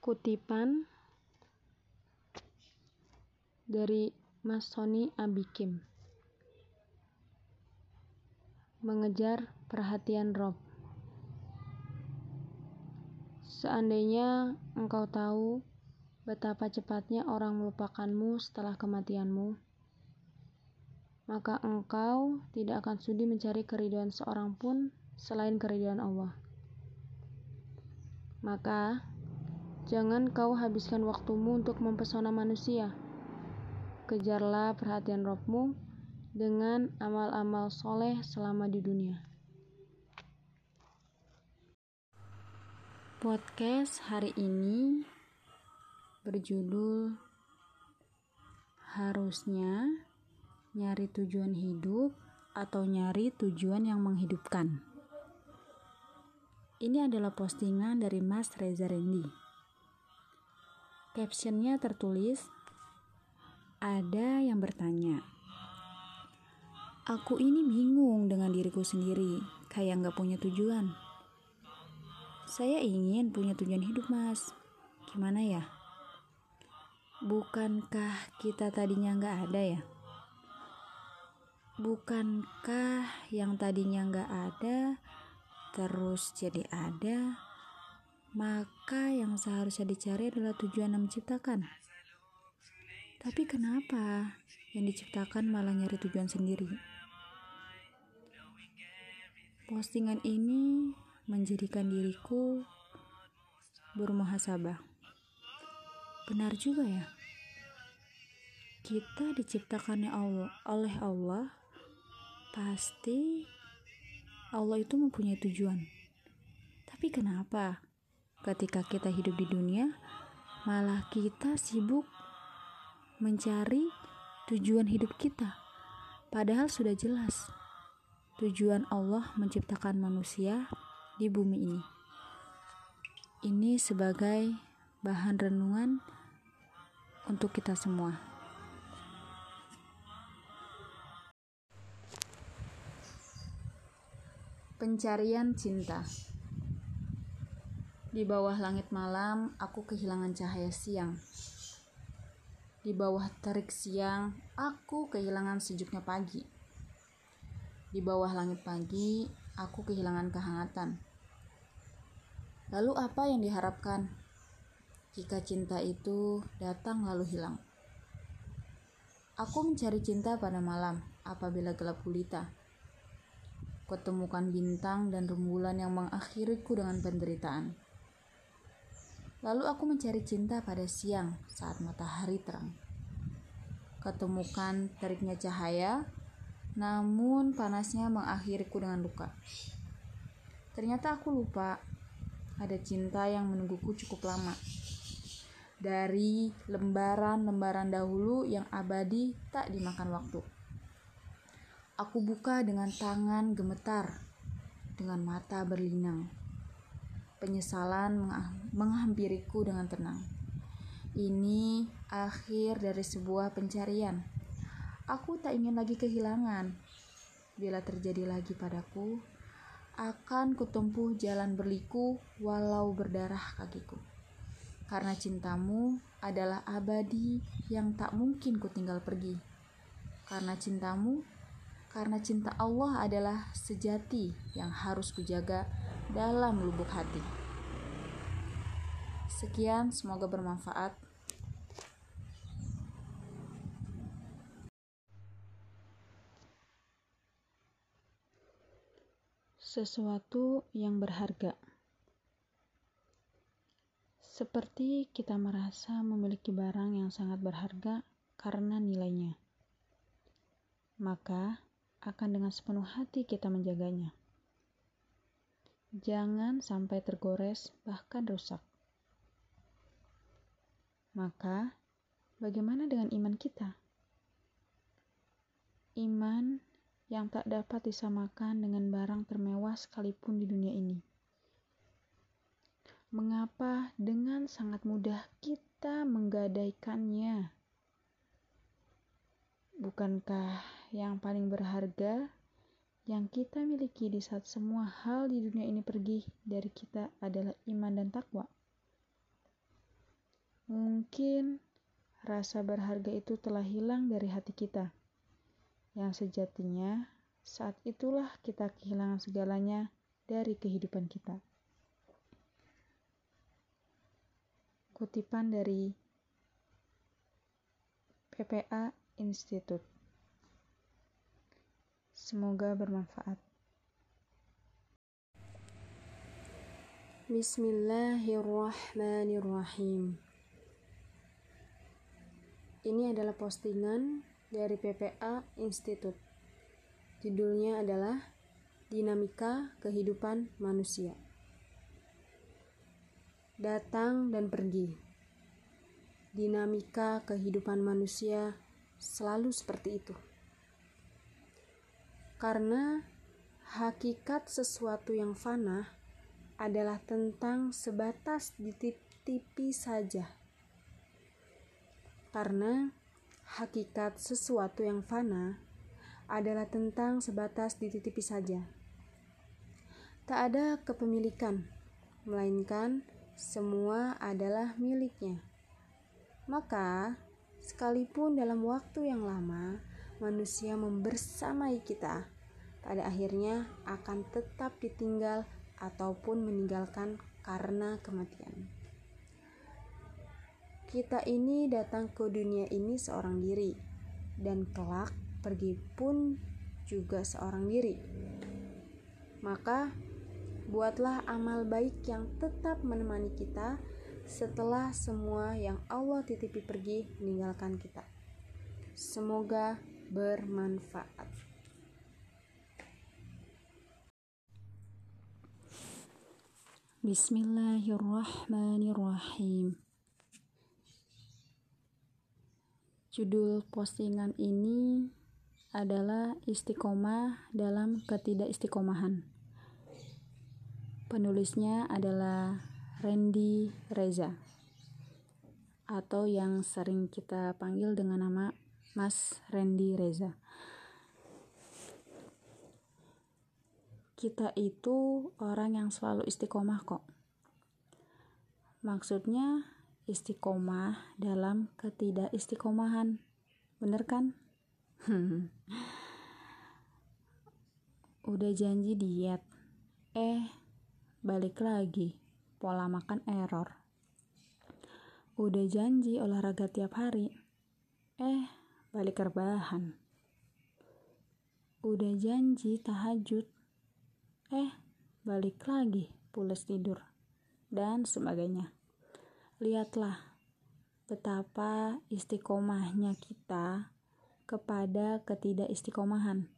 Kutipan dari Mas Sony Abikim Mengejar perhatian Rob Seandainya engkau tahu betapa cepatnya orang melupakanmu setelah kematianmu, maka engkau tidak akan sudi mencari keriduan seorang pun selain keriduan Allah. Maka, jangan kau habiskan waktumu untuk mempesona manusia. Kejarlah perhatian rohmu dengan amal-amal soleh selama di dunia. Podcast hari ini berjudul Harusnya Nyari Tujuan Hidup atau Nyari Tujuan yang Menghidupkan. Ini adalah postingan dari Mas Reza Rendi. Captionnya tertulis, ada yang bertanya, Aku ini bingung dengan diriku sendiri, kayak nggak punya tujuan. Saya ingin punya tujuan hidup, Mas. Gimana ya? Bukankah kita tadinya nggak ada ya? Bukankah yang tadinya nggak ada terus jadi ada, maka yang seharusnya dicari adalah tujuan yang menciptakan. Tapi kenapa yang diciptakan malah nyari tujuan sendiri? Postingan ini menjadikan diriku bermuhasabah. Benar juga ya. Kita diciptakannya Allah oleh Allah pasti Allah itu mempunyai tujuan. Tapi kenapa ketika kita hidup di dunia malah kita sibuk mencari tujuan hidup kita? Padahal sudah jelas tujuan Allah menciptakan manusia di bumi ini. Ini sebagai bahan renungan untuk kita semua. Pencarian cinta. Di bawah langit malam, aku kehilangan cahaya siang. Di bawah terik siang, aku kehilangan sejuknya pagi. Di bawah langit pagi, aku kehilangan kehangatan. Lalu apa yang diharapkan jika cinta itu datang lalu hilang? Aku mencari cinta pada malam apabila gelap gulita kutemukan bintang dan rembulan yang mengakhiriku dengan penderitaan. Lalu aku mencari cinta pada siang saat matahari terang. Ketemukan teriknya cahaya, namun panasnya mengakhiriku dengan luka. Ternyata aku lupa ada cinta yang menungguku cukup lama. Dari lembaran-lembaran dahulu yang abadi tak dimakan waktu. Aku buka dengan tangan gemetar, dengan mata berlinang. Penyesalan menghampiriku dengan tenang. Ini akhir dari sebuah pencarian. Aku tak ingin lagi kehilangan. Bila terjadi lagi padaku, akan kutempuh jalan berliku walau berdarah kakiku. Karena cintamu adalah abadi yang tak mungkin kutinggal pergi. Karena cintamu karena cinta Allah adalah sejati yang harus kujaga dalam lubuk hati. Sekian, semoga bermanfaat. Sesuatu yang berharga, seperti kita merasa memiliki barang yang sangat berharga karena nilainya, maka akan dengan sepenuh hati kita menjaganya. Jangan sampai tergores, bahkan rusak. Maka, bagaimana dengan iman kita? Iman yang tak dapat disamakan dengan barang termewah sekalipun di dunia ini. Mengapa dengan sangat mudah kita menggadaikannya? Bukankah yang paling berharga yang kita miliki di saat semua hal di dunia ini pergi dari kita adalah iman dan takwa? Mungkin rasa berharga itu telah hilang dari hati kita, yang sejatinya saat itulah kita kehilangan segalanya dari kehidupan kita. Kutipan dari PPA Institute. Semoga bermanfaat. Bismillahirrahmanirrahim. Ini adalah postingan dari PPA Institute. Judulnya adalah Dinamika Kehidupan Manusia datang dan pergi. Dinamika kehidupan manusia selalu seperti itu. Karena hakikat sesuatu yang fana adalah tentang sebatas dititipi saja. Karena hakikat sesuatu yang fana adalah tentang sebatas dititipi saja. Tak ada kepemilikan, melainkan semua adalah miliknya. Maka, sekalipun dalam waktu yang lama manusia membersamai kita, pada akhirnya akan tetap ditinggal ataupun meninggalkan karena kematian. Kita ini datang ke dunia ini seorang diri, dan kelak pergi pun juga seorang diri. Maka, buatlah amal baik yang tetap menemani kita setelah semua yang Allah titipi pergi meninggalkan kita. Semoga bermanfaat. Bismillahirrahmanirrahim. Judul postingan ini adalah istiqomah dalam ketidakistiqomahan. Penulisnya adalah Randy Reza atau yang sering kita panggil dengan nama Mas Randy Reza. Kita itu orang yang selalu istiqomah kok. Maksudnya istiqomah dalam ketidakistiqomahan. Bener kan? Udah janji diet. Eh, balik lagi, pola makan error. Udah janji olahraga tiap hari, eh balik rebahan. Udah janji tahajud, eh balik lagi pulas tidur, dan sebagainya. Lihatlah betapa istiqomahnya kita kepada ketidakistiqomahan.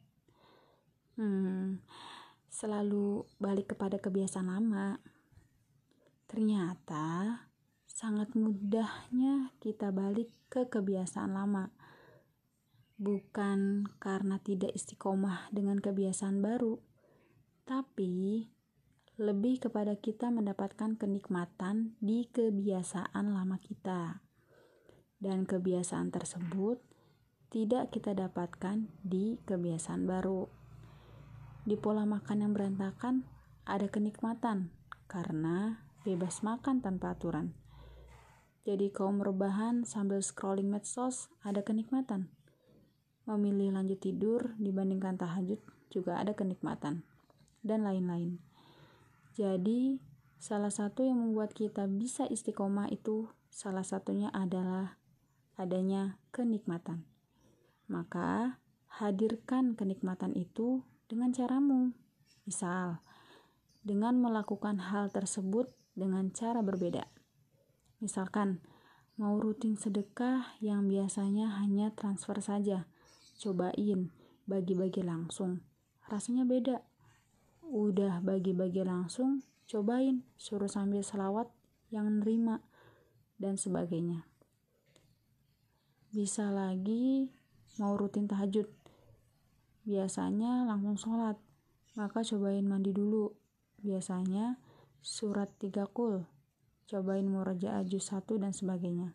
Hmm, selalu balik kepada kebiasaan lama. Ternyata sangat mudahnya kita balik ke kebiasaan lama. Bukan karena tidak istiqomah dengan kebiasaan baru, tapi lebih kepada kita mendapatkan kenikmatan di kebiasaan lama kita. Dan kebiasaan tersebut tidak kita dapatkan di kebiasaan baru. Di pola makan yang berantakan ada kenikmatan karena bebas makan tanpa aturan. Jadi kaum rebahan sambil scrolling medsos ada kenikmatan. Memilih lanjut tidur dibandingkan tahajud juga ada kenikmatan. Dan lain-lain. Jadi, salah satu yang membuat kita bisa istiqomah itu salah satunya adalah adanya kenikmatan. Maka, hadirkan kenikmatan itu dengan caramu. Misal, dengan melakukan hal tersebut dengan cara berbeda. Misalkan, mau rutin sedekah yang biasanya hanya transfer saja. Cobain, bagi-bagi langsung. Rasanya beda. Udah bagi-bagi langsung, cobain, suruh sambil selawat yang nerima, dan sebagainya. Bisa lagi mau rutin tahajud, Biasanya langsung sholat, maka cobain mandi dulu. Biasanya surat tiga kul, cobain muraja aju satu dan sebagainya.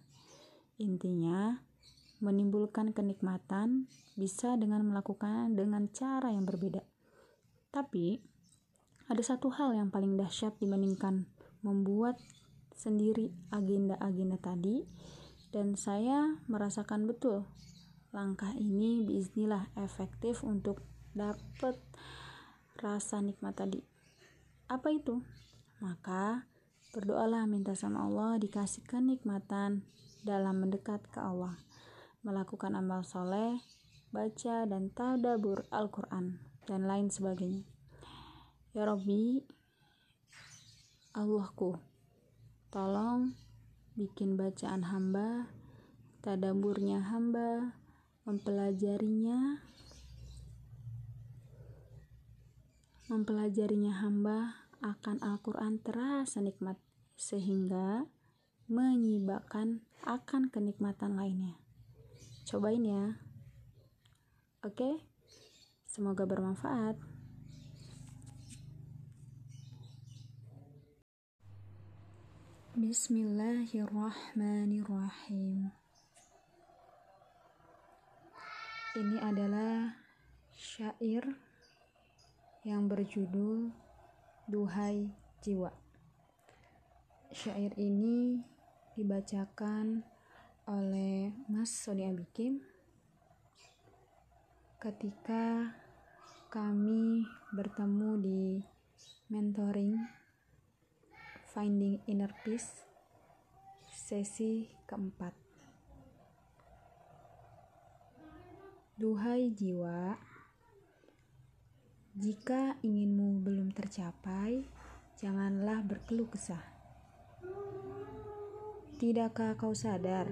Intinya, menimbulkan kenikmatan bisa dengan melakukan dengan cara yang berbeda. Tapi, ada satu hal yang paling dahsyat dibandingkan membuat sendiri agenda-agenda tadi dan saya merasakan betul langkah ini biiznillah efektif untuk dapat rasa nikmat tadi. Apa itu? Maka berdoalah minta sama Allah dikasih kenikmatan dalam mendekat ke Allah, melakukan amal soleh, baca dan tadabur Al-Quran, dan lain sebagainya. Ya Rabbi, Allahku, tolong bikin bacaan hamba, tadaburnya hamba, mempelajarinya, mempelajarinya hamba akan Al-Quran terasa nikmat, sehingga menyibakkan akan kenikmatan lainnya. Cobain ya. Oke, semoga bermanfaat. Bismillahirrahmanirrahim. Ini adalah syair yang berjudul Duhai Jiwa. Syair ini dibacakan oleh Mas Sonia Bikim ketika kami bertemu di mentoring Finding Inner Peace sesi keempat. Duhai jiwa, jika inginmu belum tercapai, janganlah berkeluh kesah. Tidakkah kau sadar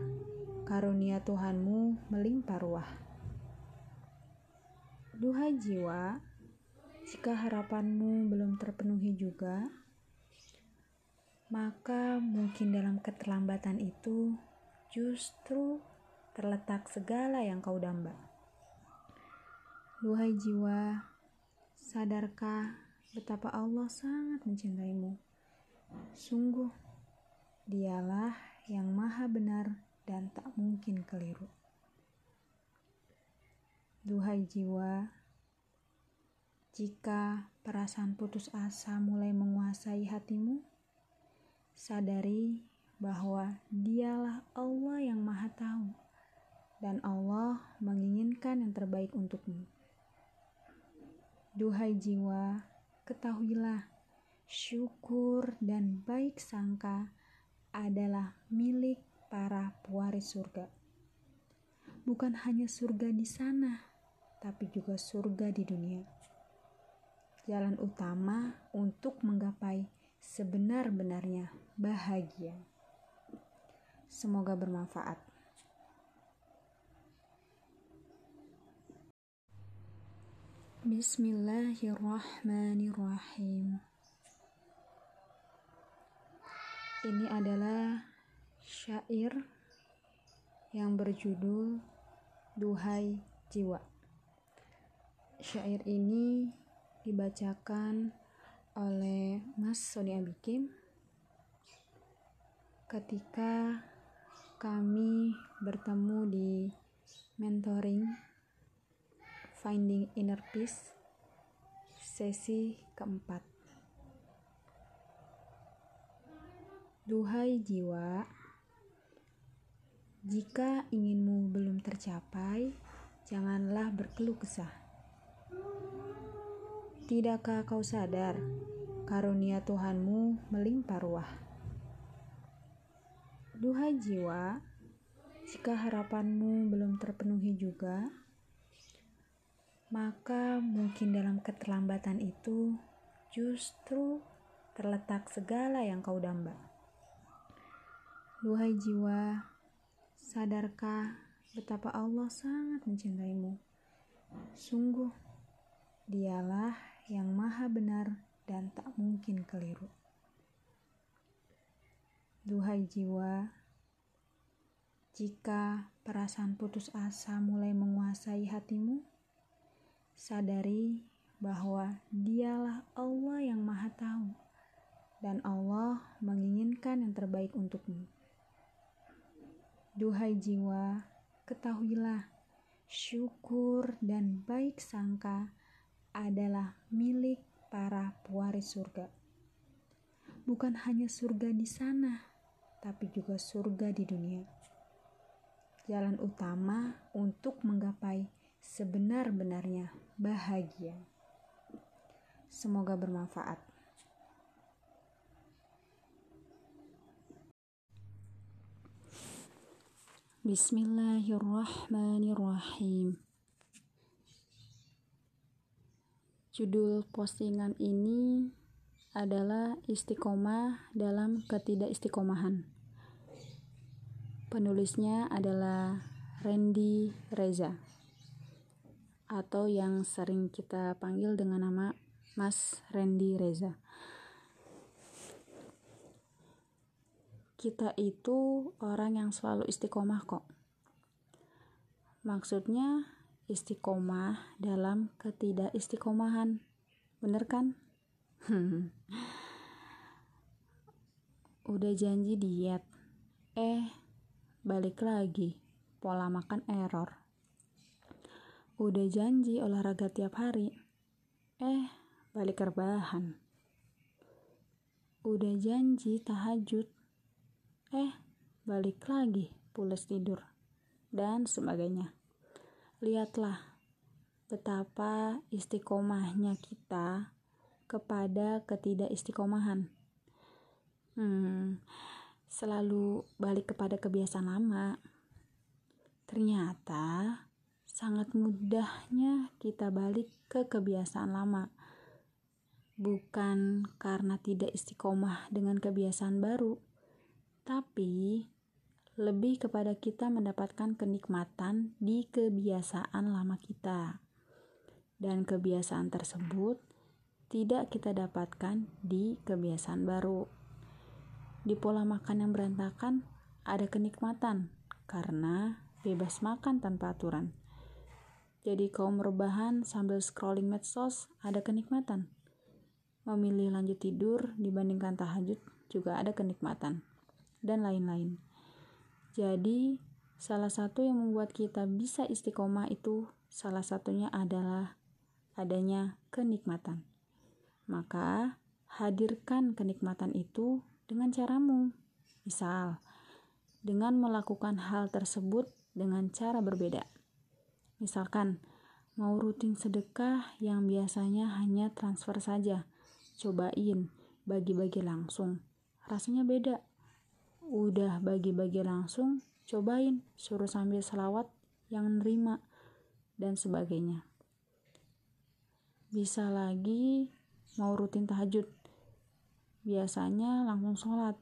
karunia Tuhanmu melimpah ruah? Duhai jiwa, jika harapanmu belum terpenuhi juga, maka mungkin dalam keterlambatan itu justru terletak segala yang kau damba. Duhai jiwa, sadarkah betapa Allah sangat mencintaimu? Sungguh, dialah yang maha benar dan tak mungkin keliru. Duhai jiwa, jika perasaan putus asa mulai menguasai hatimu, Sadari bahwa Dialah Allah yang Maha Tahu, dan Allah menginginkan yang terbaik untukmu. Duhai jiwa, ketahuilah syukur dan baik sangka adalah milik para pewaris surga. Bukan hanya surga di sana, tapi juga surga di dunia. Jalan utama untuk menggapai sebenar-benarnya bahagia. Semoga bermanfaat. Bismillahirrahmanirrahim. Ini adalah syair yang berjudul Duhai Jiwa. Syair ini dibacakan oleh Mas Sonia Bikim ketika kami bertemu di mentoring Finding Inner Peace sesi keempat. Duhai jiwa, jika inginmu belum tercapai, janganlah berkeluh kesah Tidakkah kau sadar karunia Tuhanmu melimpah ruah? Duhai jiwa, jika harapanmu belum terpenuhi juga, maka mungkin dalam keterlambatan itu justru terletak segala yang kau damba. Duhai jiwa, sadarkah betapa Allah sangat mencintaimu? Sungguh, Dialah yang maha benar dan tak mungkin keliru. Duhai jiwa, jika perasaan putus asa mulai menguasai hatimu, sadari bahwa Dialah Allah yang Maha Tahu, dan Allah menginginkan yang terbaik untukmu. Duhai jiwa, ketahuilah syukur dan baik sangka adalah milik para pewaris surga. Bukan hanya surga di sana, tapi juga surga di dunia. Jalan utama untuk menggapai sebenar-benarnya bahagia. Semoga bermanfaat. Bismillahirrahmanirrahim. Judul postingan ini adalah istiqomah dalam ketidakistiqomahan. Penulisnya adalah Randy Reza atau yang sering kita panggil dengan nama Mas Randy Reza. Kita itu orang yang selalu istiqomah kok. Maksudnya istiqomah dalam ketidakistiqomahan. Bener kan? Udah janji diet. Eh, balik lagi. Pola makan error. Udah janji olahraga tiap hari. Eh, balik rebahan. Udah janji tahajud. Eh, balik lagi pules tidur. Dan sebagainya lihatlah betapa istiqomahnya kita kepada ketidakistiqomahan. Hmm, selalu balik kepada kebiasaan lama. Ternyata sangat mudahnya kita balik ke kebiasaan lama. Bukan karena tidak istiqomah dengan kebiasaan baru, tapi lebih kepada kita mendapatkan kenikmatan di kebiasaan lama kita. Dan kebiasaan tersebut tidak kita dapatkan di kebiasaan baru. Di pola makan yang berantakan ada kenikmatan karena bebas makan tanpa aturan. Jadi kaum rebahan sambil scrolling medsos ada kenikmatan. Memilih lanjut tidur dibandingkan tahajud juga ada kenikmatan. Dan lain-lain. Jadi, salah satu yang membuat kita bisa istiqomah itu salah satunya adalah adanya kenikmatan. Maka, hadirkan kenikmatan itu dengan caramu. Misal, dengan melakukan hal tersebut dengan cara berbeda. Misalkan, mau rutin sedekah yang biasanya hanya transfer saja. Cobain, bagi-bagi langsung. Rasanya beda udah bagi-bagi langsung cobain. Suruh sambil selawat yang nerima dan sebagainya. Bisa lagi mau rutin tahajud. Biasanya langsung sholat.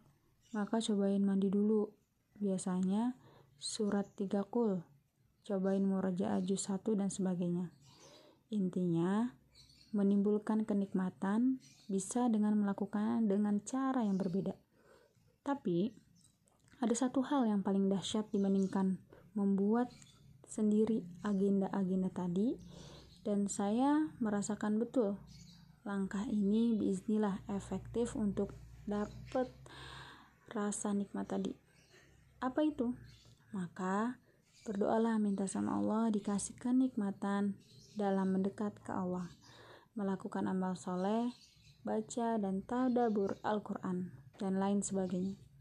Maka cobain mandi dulu. Biasanya surat tiga kul. Cobain murajaah juz satu dan sebagainya. Intinya menimbulkan kenikmatan bisa dengan melakukan dengan cara yang berbeda. Tapi ada satu hal yang paling dahsyat dibandingkan membuat sendiri agenda-agenda tadi dan saya merasakan betul langkah ini bismillah efektif untuk dapat rasa nikmat tadi. Apa itu? Maka berdoalah minta sama Allah dikasih kenikmatan dalam mendekat ke Allah, melakukan amal soleh, baca dan tadabur Al-Quran, dan lain sebagainya.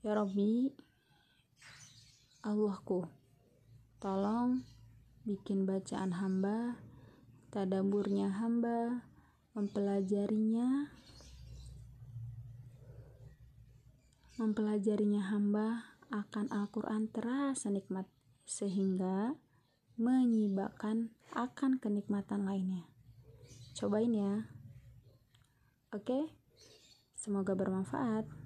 Ya Robbi, Allahku, tolong bikin bacaan hamba, tadaburnya hamba, mempelajarinya, mempelajarinya hamba akan Al-Quran terasa nikmat, sehingga menyibakkan akan kenikmatan lainnya. Cobain ya. Oke, semoga bermanfaat.